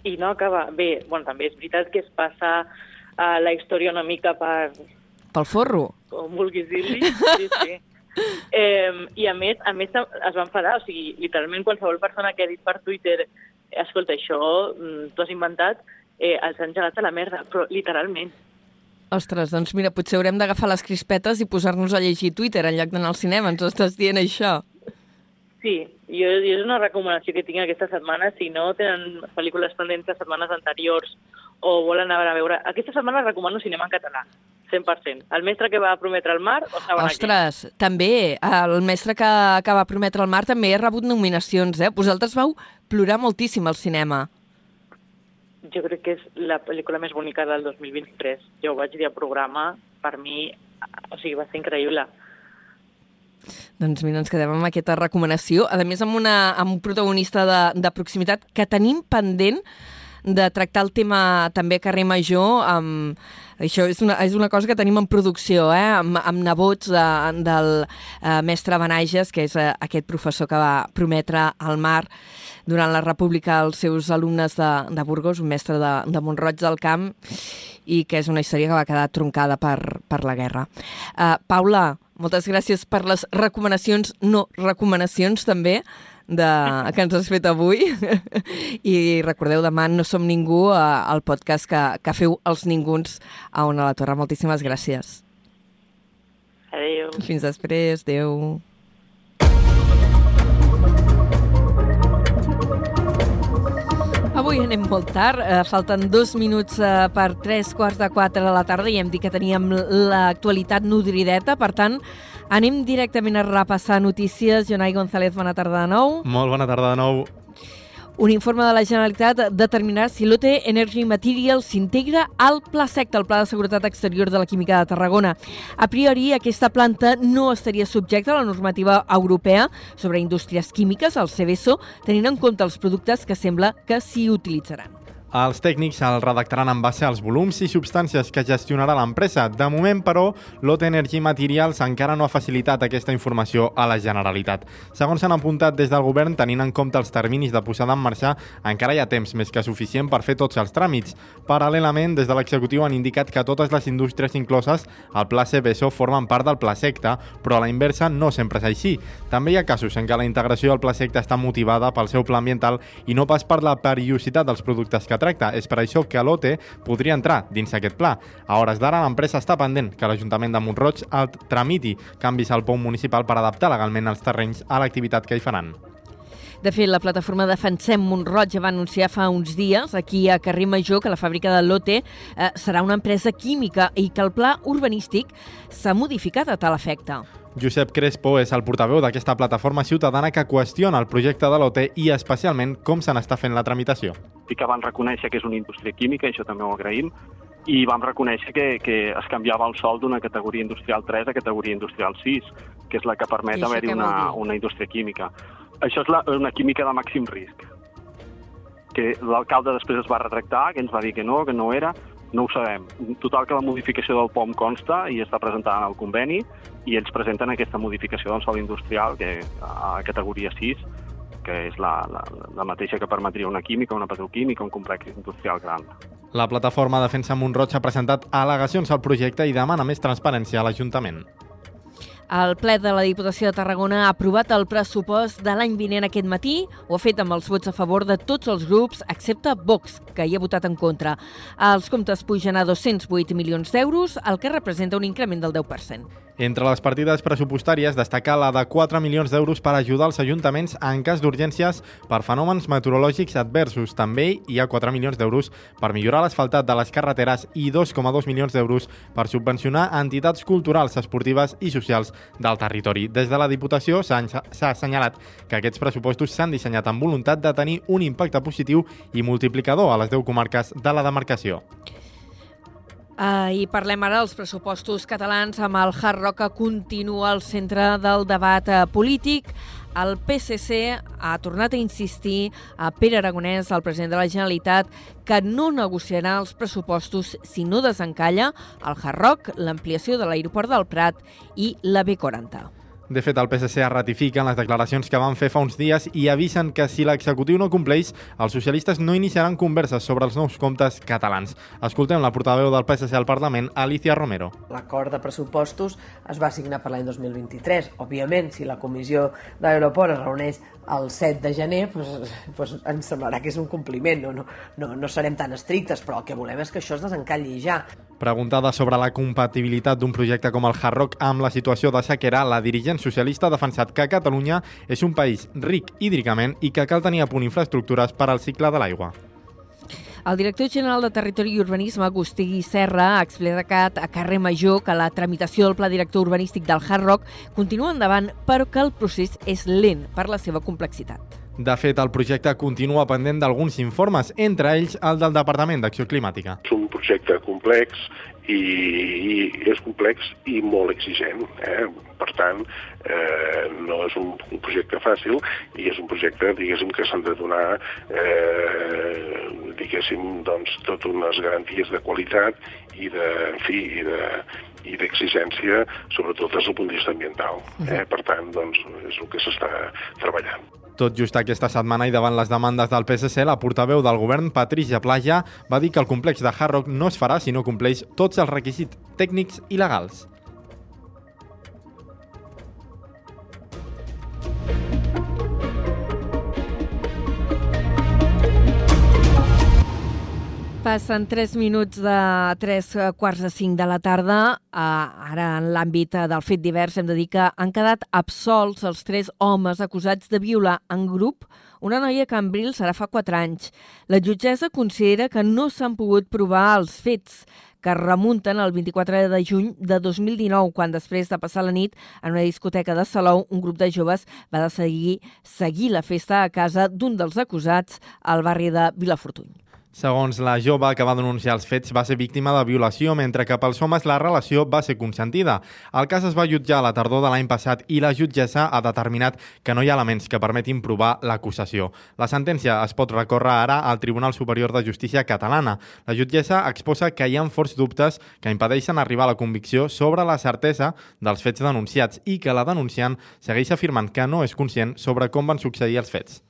I no acaba... Bé, bueno, també és veritat que es passa uh, la història una mica per... Pel forro? Com vulguis dir-li, sí, sí. [laughs] Eh, I a més, a més es va enfadar, o sigui, literalment qualsevol persona que ha dit per Twitter escolta, això mm, t'ho has inventat, eh, els han gelat a la merda, però literalment. Ostres, doncs mira, potser haurem d'agafar les crispetes i posar-nos a llegir Twitter en lloc d'anar al cinema, ens estàs dient això. Sí, jo, jo és una recomanació que tinc aquesta setmana. Si no tenen pel·lícules pendents de setmanes anteriors o volen anar a veure... Aquesta setmana recomano cinema en català, 100%. El mestre que va prometre el mar o estaven Ostres, aquí? també. El mestre que, que va prometre el mar també ha rebut nominacions, eh? Vosaltres vau plorar moltíssim al cinema. jo crec que és la pel·lícula més bonica del 2023. Jo ho vaig dir al programa, per mi, o sigui, va ser increïble. Doncs mira, ens quedem amb aquesta recomanació. A més, amb, una, amb un protagonista de, de proximitat que tenim pendent de tractar el tema també a carrer Major amb... Això és una, és una cosa que tenim en producció, eh? amb, amb nebots de, del eh, mestre Benages, que és eh, aquest professor que va prometre al mar durant la República als seus alumnes de, de Burgos, un mestre de, de Montroig del Camp, i que és una història que va quedar troncada per, per la guerra. Uh, Paula, moltes gràcies per les recomanacions, no recomanacions també, de, que ens has fet avui. [laughs] I recordeu, demà no som ningú, eh, el podcast que, que feu els ninguns a On a la Torre. Moltíssimes gràcies. Adéu. Fins després. Adéu. Avui anem molt tard, eh, falten dos minuts eh, per tres quarts de quatre de la tarda i hem dit que teníem l'actualitat nodrideta, per tant, anem directament a repassar notícies. Jonai González, bona tarda de nou. Molt bona tarda de nou. Un informe de la Generalitat determinarà si l'OT Energy Materials s'integra al Pla SECT, el Pla de Seguretat Exterior de la Química de Tarragona. A priori, aquesta planta no estaria subjecta a la normativa europea sobre indústries químiques, el CBSO, tenint en compte els productes que sembla que s'hi utilitzaran. Els tècnics el redactaran en base als volums i substàncies que gestionarà l'empresa. De moment, però, l'OT Energy Materials encara no ha facilitat aquesta informació a la Generalitat. Segons s'han apuntat des del govern, tenint en compte els terminis de posada en marxa, encara hi ha temps més que suficient per fer tots els tràmits. Paral·lelament, des de l'executiu han indicat que totes les indústries incloses al Pla CBSO formen part del Pla Secta, però a la inversa no sempre és així. També hi ha casos en què la integració del Pla Secta està motivada pel seu pla ambiental i no pas per la perillositat dels productes que tracta. És per això que l'OTE podria entrar dins aquest pla. A hores d'ara, l'empresa està pendent que l'Ajuntament de Montroig el tramiti canvis al POM municipal per adaptar legalment els terrenys a l'activitat que hi faran. De fet, la plataforma Defensem Montroig va anunciar fa uns dies aquí a Carrer Major que la fàbrica de Lotte eh, serà una empresa química i que el pla urbanístic s'ha modificat a tal efecte. Josep Crespo és el portaveu d'aquesta plataforma ciutadana que qüestiona el projecte de l'OT i especialment com se n'està fent la tramitació. Sí que van reconèixer que és una indústria química, això també ho agraïm, i vam reconèixer que, que es canviava el sol d'una categoria industrial 3 a categoria industrial 6, que és la que permet haver-hi una, una indústria química. Això és la, una química de màxim risc, que l'alcalde després es va retractar, que ens va dir que no, que no era, no ho sabem. Total que la modificació del POM consta i està presentada en el conveni i ells presenten aquesta modificació del sol industrial que a categoria 6 que és la, la, la mateixa que permetria una química, una petroquímica, un complex industrial gran. La plataforma Defensa Montroig ha presentat al·legacions al projecte i demana més transparència a l'Ajuntament. El ple de la Diputació de Tarragona ha aprovat el pressupost de l'any vinent aquest matí. Ho ha fet amb els vots a favor de tots els grups, excepte Vox, que hi ha votat en contra. Els comptes pugen a 208 milions d'euros, el que representa un increment del 10%. Entre les partides pressupostàries destaca la de 4 milions d'euros per ajudar els ajuntaments en cas d'urgències per fenòmens meteorològics adversos. També hi ha 4 milions d'euros per millorar l'asfaltat de les carreteres i 2,2 milions d'euros per subvencionar entitats culturals, esportives i socials del territori. Des de la Diputació s'ha assenyalat que aquests pressupostos s'han dissenyat amb voluntat de tenir un impacte positiu i multiplicador a les 10 comarques de la demarcació. Uh, I parlem ara dels pressupostos catalans amb el Hard Rock que continua al centre del debat uh, polític. El PSC ha tornat a insistir a Pere Aragonès, el president de la Generalitat, que no negociarà els pressupostos si no desencalla el Hard Rock, l'ampliació de l'aeroport del Prat i la B40. De fet, el PSC ratifica en les declaracions que van fer fa uns dies i avisen que si l'executiu no compleix, els socialistes no iniciaran converses sobre els nous comptes catalans. Escoltem la portaveu del PSC al Parlament, Alicia Romero. L'acord de pressupostos es va signar per l'any 2023. Òbviament, si la comissió de l'aeroport es reuneix el 7 de gener, doncs, doncs ens semblarà que és un compliment. No, no, no, no serem tan estrictes, però el que volem és que això es desencalli ja. Preguntada sobre la compatibilitat d'un projecte com el Hard Rock amb la situació de sequera, la dirigent socialista ha defensat que Catalunya és un país ric hídricament i que cal tenir a punt infraestructures per al cicle de l'aigua. El director general de Territori i Urbanisme, Agustí Serra, ha explicat a carrer Major que la tramitació del pla director urbanístic del Hard Rock continua endavant, però que el procés és lent per la seva complexitat. De fet, el projecte continua pendent d'alguns informes, entre ells el del Departament d'Acció Climàtica. És un projecte complex i, i és complex i molt exigent. Eh? Per tant, eh, no és un, un projecte fàcil i és un projecte, diguéssim, que s'han de donar, eh, diguéssim, doncs, tot unes garanties de qualitat i de, en fi, i de, i d'exigència, sobretot des del punt de vista ambiental. Eh? Per tant, doncs, és el que s'està treballant. Tot just aquesta setmana i davant les demandes del PSC, la portaveu del govern, Patricia Plaja, va dir que el complex de Hard Rock no es farà si no compleix tots els requisits tècnics i legals. Passen 3 minuts de 3 quarts de 5 de la tarda. Uh, ara, en l'àmbit del fet divers, hem de dir que han quedat absolts els tres homes acusats de violar en grup una noia que en Bril serà fa 4 anys. La jutgessa considera que no s'han pogut provar els fets que remunten al 24 de juny de 2019, quan després de passar la nit en una discoteca de Salou, un grup de joves va decidir seguir la festa a casa d'un dels acusats al barri de Vilafortuny. Segons la jove que va denunciar els fets, va ser víctima de violació, mentre que pels homes la relació va ser consentida. El cas es va jutjar a la tardor de l'any passat i la jutgessa ha determinat que no hi ha elements que permetin provar l'acusació. La sentència es pot recórrer ara al Tribunal Superior de Justícia catalana. La jutgessa exposa que hi ha forts dubtes que impedeixen arribar a la convicció sobre la certesa dels fets denunciats i que la denunciant segueix afirmant que no és conscient sobre com van succeir els fets.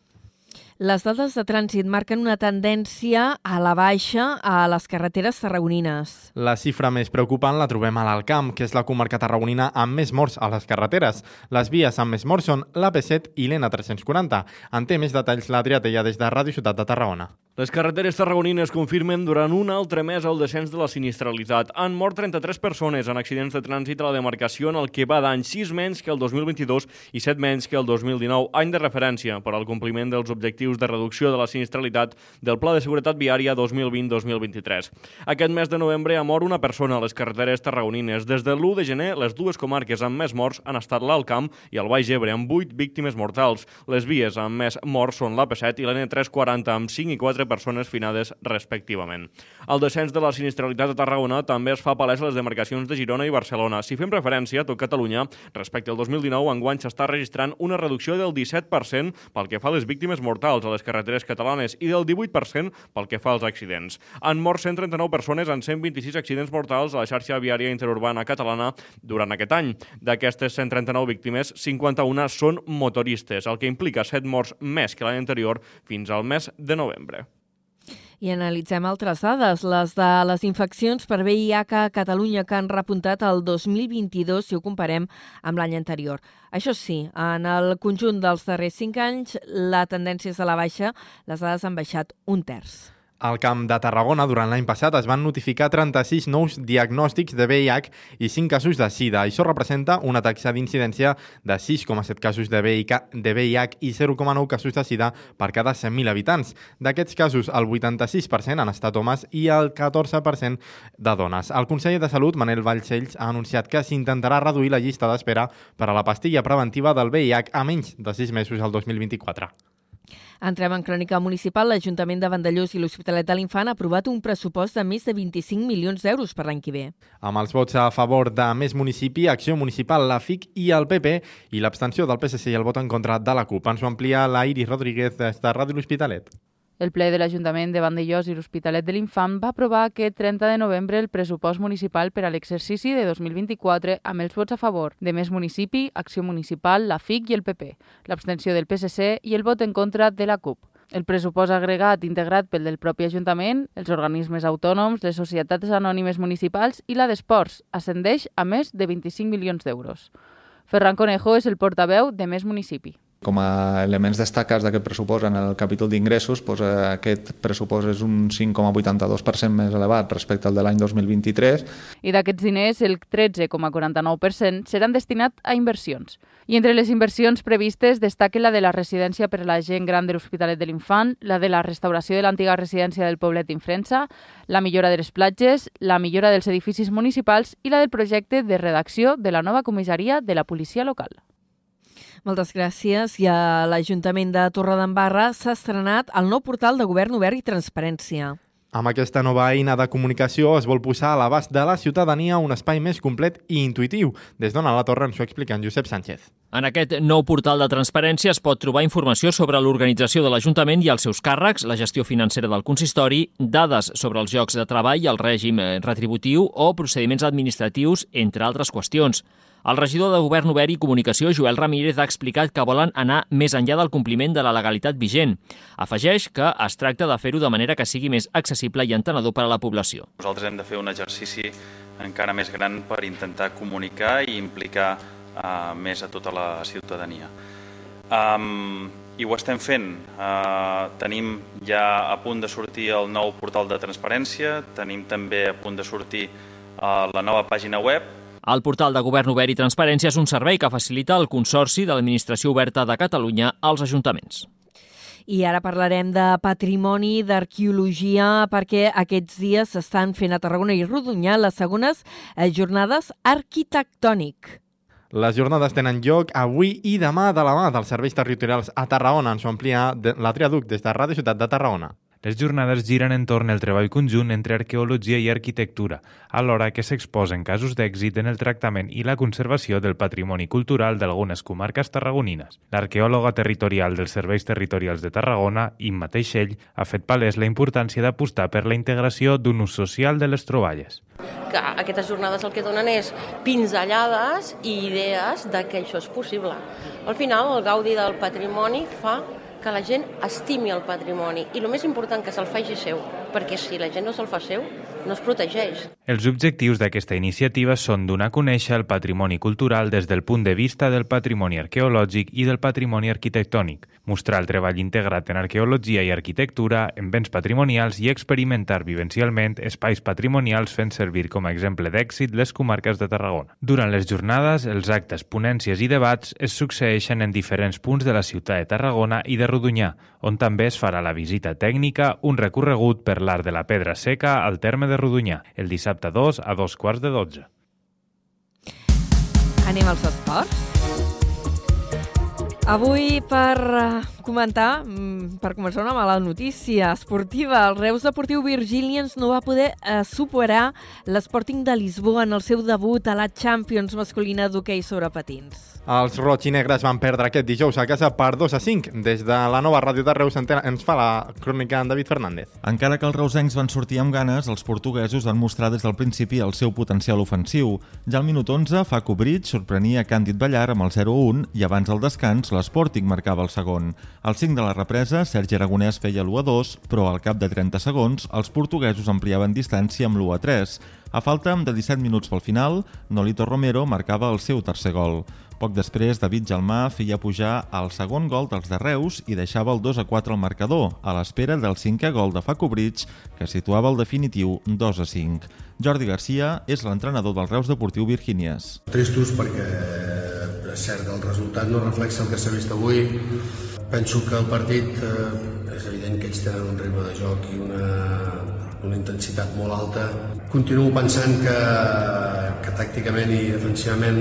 Les dades de trànsit marquen una tendència a la baixa a les carreteres tarragonines. La xifra més preocupant la trobem a l'Alcamp, que és la comarca tarragonina amb més morts a les carreteres. Les vies amb més morts són l'AP7 i l'N340. En té més detalls l'Adrià Tella des de Ràdio Ciutat de Tarragona. Les carreteres tarragonines confirmen durant un altre mes el descens de la sinistralitat. Han mort 33 persones en accidents de trànsit a la demarcació en el que va d'any 6 menys que el 2022 i 7 menys que el 2019, any de referència per al compliment dels objectius de reducció de la sinistralitat del Pla de Seguretat Viària 2020-2023. Aquest mes de novembre ha mort una persona a les carreteres tarragonines. Des de l'1 de gener, les dues comarques amb més morts han estat l'Alt Camp i el Baix Ebre, amb 8 víctimes mortals. Les vies amb més morts són l'AP7 i l'N340, amb 5 i 4 quatre persones finades respectivament. El descens de la sinistralitat a Tarragona també es fa palès a les demarcacions de Girona i Barcelona. Si fem referència a tot Catalunya, respecte al 2019, enguany s'està registrant una reducció del 17% pel que fa a les víctimes mortals a les carreteres catalanes i del 18% pel que fa als accidents. Han mort 139 persones en 126 accidents mortals a la xarxa viària interurbana catalana durant aquest any. D'aquestes 139 víctimes, 51 són motoristes, el que implica 7 morts més que l'any anterior fins al mes de novembre. I analitzem altres dades, les de les infeccions per VIH a Catalunya que han repuntat el 2022 si ho comparem amb l'any anterior. Això sí, en el conjunt dels darrers cinc anys la tendència és a la baixa, les dades han baixat un terç. Al Camp de Tarragona, durant l'any passat, es van notificar 36 nous diagnòstics de VIH i 5 casos de SIDA. Això representa una taxa d'incidència de 6,7 casos de VIH, i 0,9 casos de SIDA per cada 100.000 habitants. D'aquests casos, el 86% han estat homes i el 14% de dones. El conseller de Salut, Manel Vallcells, ha anunciat que s'intentarà reduir la llista d'espera per a la pastilla preventiva del VIH a menys de 6 mesos al 2024. Entrem en crònica municipal. L'Ajuntament de Vandellós i l'Hospitalet de l'Infant ha aprovat un pressupost de més de 25 milions d'euros per l'any que ve. Amb els vots a favor de Més Municipi, Acció Municipal, la FIC i el PP i l'abstenció del PSC i el vot en contra de la CUP. Ens ho amplia la Iris Rodríguez de Ràdio L'Hospitalet. El ple de l'Ajuntament de Vandellós i l'Hospitalet de l'Infant va aprovar aquest 30 de novembre el pressupost municipal per a l'exercici de 2024 amb els vots a favor de Més Municipi, Acció Municipal, la FIC i el PP, l'abstenció del PSC i el vot en contra de la CUP. El pressupost agregat integrat pel del propi Ajuntament, els organismes autònoms, les societats anònimes municipals i la d'esports ascendeix a més de 25 milions d'euros. Ferran Conejo és el portaveu de Més Municipi. Com a elements destacats d'aquest pressupost en el capítol d'ingressos, doncs, aquest pressupost és un 5,82% més elevat respecte al de l'any 2023. I d'aquests diners, el 13,49% seran destinats a inversions. I entre les inversions previstes destaca la de la residència per a la gent gran de l'Hospitalet de l'Infant, la de la restauració de l'antiga residència del poblet d'Infrensa, la millora de les platges, la millora dels edificis municipals i la del projecte de redacció de la nova comissaria de la policia local. Moltes gràcies. I a l'Ajuntament de Torredembarra s'ha estrenat el nou portal de Govern Obert i Transparència. Amb aquesta nova eina de comunicació es vol posar a l'abast de la ciutadania un espai més complet i intuïtiu. Des d'on a la torre ens ho explica en Josep Sánchez. En aquest nou portal de transparència es pot trobar informació sobre l'organització de l'Ajuntament i els seus càrrecs, la gestió financera del consistori, dades sobre els llocs de treball, el règim retributiu o procediments administratius, entre altres qüestions. El regidor de Govern Obert i Comunicació, Joel Ramírez, ha explicat que volen anar més enllà del compliment de la legalitat vigent. Afegeix que es tracta de fer-ho de manera que sigui més accessible i entenedor per a la població. Nosaltres hem de fer un exercici encara més gran per intentar comunicar i implicar uh, més a tota la ciutadania. Um, I ho estem fent. Uh, tenim ja a punt de sortir el nou portal de transparència, tenim també a punt de sortir uh, la nova pàgina web el portal de Govern Obert i Transparència és un servei que facilita el Consorci de l'Administració Oberta de Catalunya als ajuntaments. I ara parlarem de patrimoni, d'arqueologia, perquè aquests dies s'estan fent a Tarragona i Rodonyà les segones eh, jornades arquitectònic. Les jornades tenen lloc avui i demà de la mà dels serveis territorials a Tarragona. Ens ho amplia la Triaduc des de Ràdio Ciutat de Tarragona. Les jornades giren entorn al treball conjunt entre arqueologia i arquitectura, alhora que s'exposen casos d'èxit en el tractament i la conservació del patrimoni cultural d'algunes comarques tarragonines. L'arqueòloga territorial dels Serveis Territorials de Tarragona, Imma Teixell, ha fet palès la importància d'apostar per la integració d'un ús social de les troballes. Que aquestes jornades el que donen és pinzellades i idees de que això és possible. Al final, el gaudi del patrimoni fa que la gent estimi el patrimoni i el més important que se'l faci seu, perquè si la gent no se'l fa seu, no es protegeix. Els objectius d'aquesta iniciativa són donar a conèixer el patrimoni cultural des del punt de vista del patrimoni arqueològic i del patrimoni arquitectònic, mostrar el treball integrat en arqueologia i arquitectura, en béns patrimonials i experimentar vivencialment espais patrimonials fent servir com a exemple d'èxit les comarques de Tarragona. Durant les jornades, els actes, ponències i debats es succeeixen en diferents punts de la ciutat de Tarragona i de Rodonyà, on també es farà la visita tècnica, un recorregut per l'art de la pedra seca al terme de Rodonyà, el dissabte 2 a dos quarts de 12. Anem als esports? Avui, per eh, comentar, mm, per començar una mala notícia esportiva, el Reus Deportiu Virgilians no va poder eh, superar l'Sporting de Lisboa en el seu debut a la Champions masculina d'hoquei sobre patins. Els roig i negres van perdre aquest dijous a casa per 2 a 5. Des de la nova ràdio de Reus ens fa la crònica en David Fernández. Encara que els reusencs van sortir amb ganes, els portuguesos van mostrar des del principi el seu potencial ofensiu. Ja al minut 11, Facu Bridge sorprenia Càndid Ballar amb el 0-1 i abans del descans l'Sporting marcava el segon. Al 5 de la represa, Sergi Aragonès feia l'1-2, però al cap de 30 segons, els portuguesos ampliaven distància amb l'1-3. A falta de 17 minuts pel final, Nolito Romero marcava el seu tercer gol. Poc després, David Jalmà feia pujar el segon gol dels de Reus i deixava el 2 a 4 al marcador, a l'espera del cinquè gol de Facu Bridge, que situava el definitiu 2 a 5. Jordi Garcia és l'entrenador del Reus Deportiu Virgínies. Tristos perquè és cert que el resultat no reflexa el que s'ha vist avui. Penso que el partit eh, és evident que ells tenen un ritme de joc i una, una intensitat molt alta. Continuo pensant que, que tàcticament i defensivament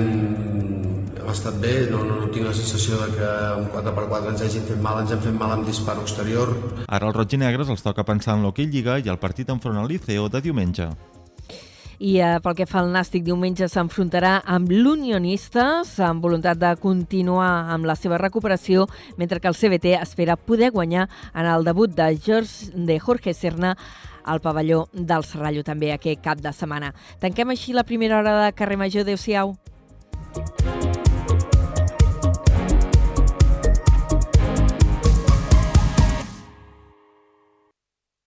hem estat bé, no, no, no tinc la sensació de que un 4x4 ens hagin fet mal, ens hem fet mal amb disparo exterior. Ara els roig i negres els toca pensar en l'hoquei Lliga i el partit enfront al Liceo de diumenge. I eh, pel que fa al Nàstic, diumenge s'enfrontarà amb l'Unionistes amb voluntat de continuar amb la seva recuperació, mentre que el CBT espera poder guanyar en el debut de, George, de Jorge Serna al pavelló del Serrallo també aquest cap de setmana. Tanquem així la primera hora de Carrer Major. Adéu-siau.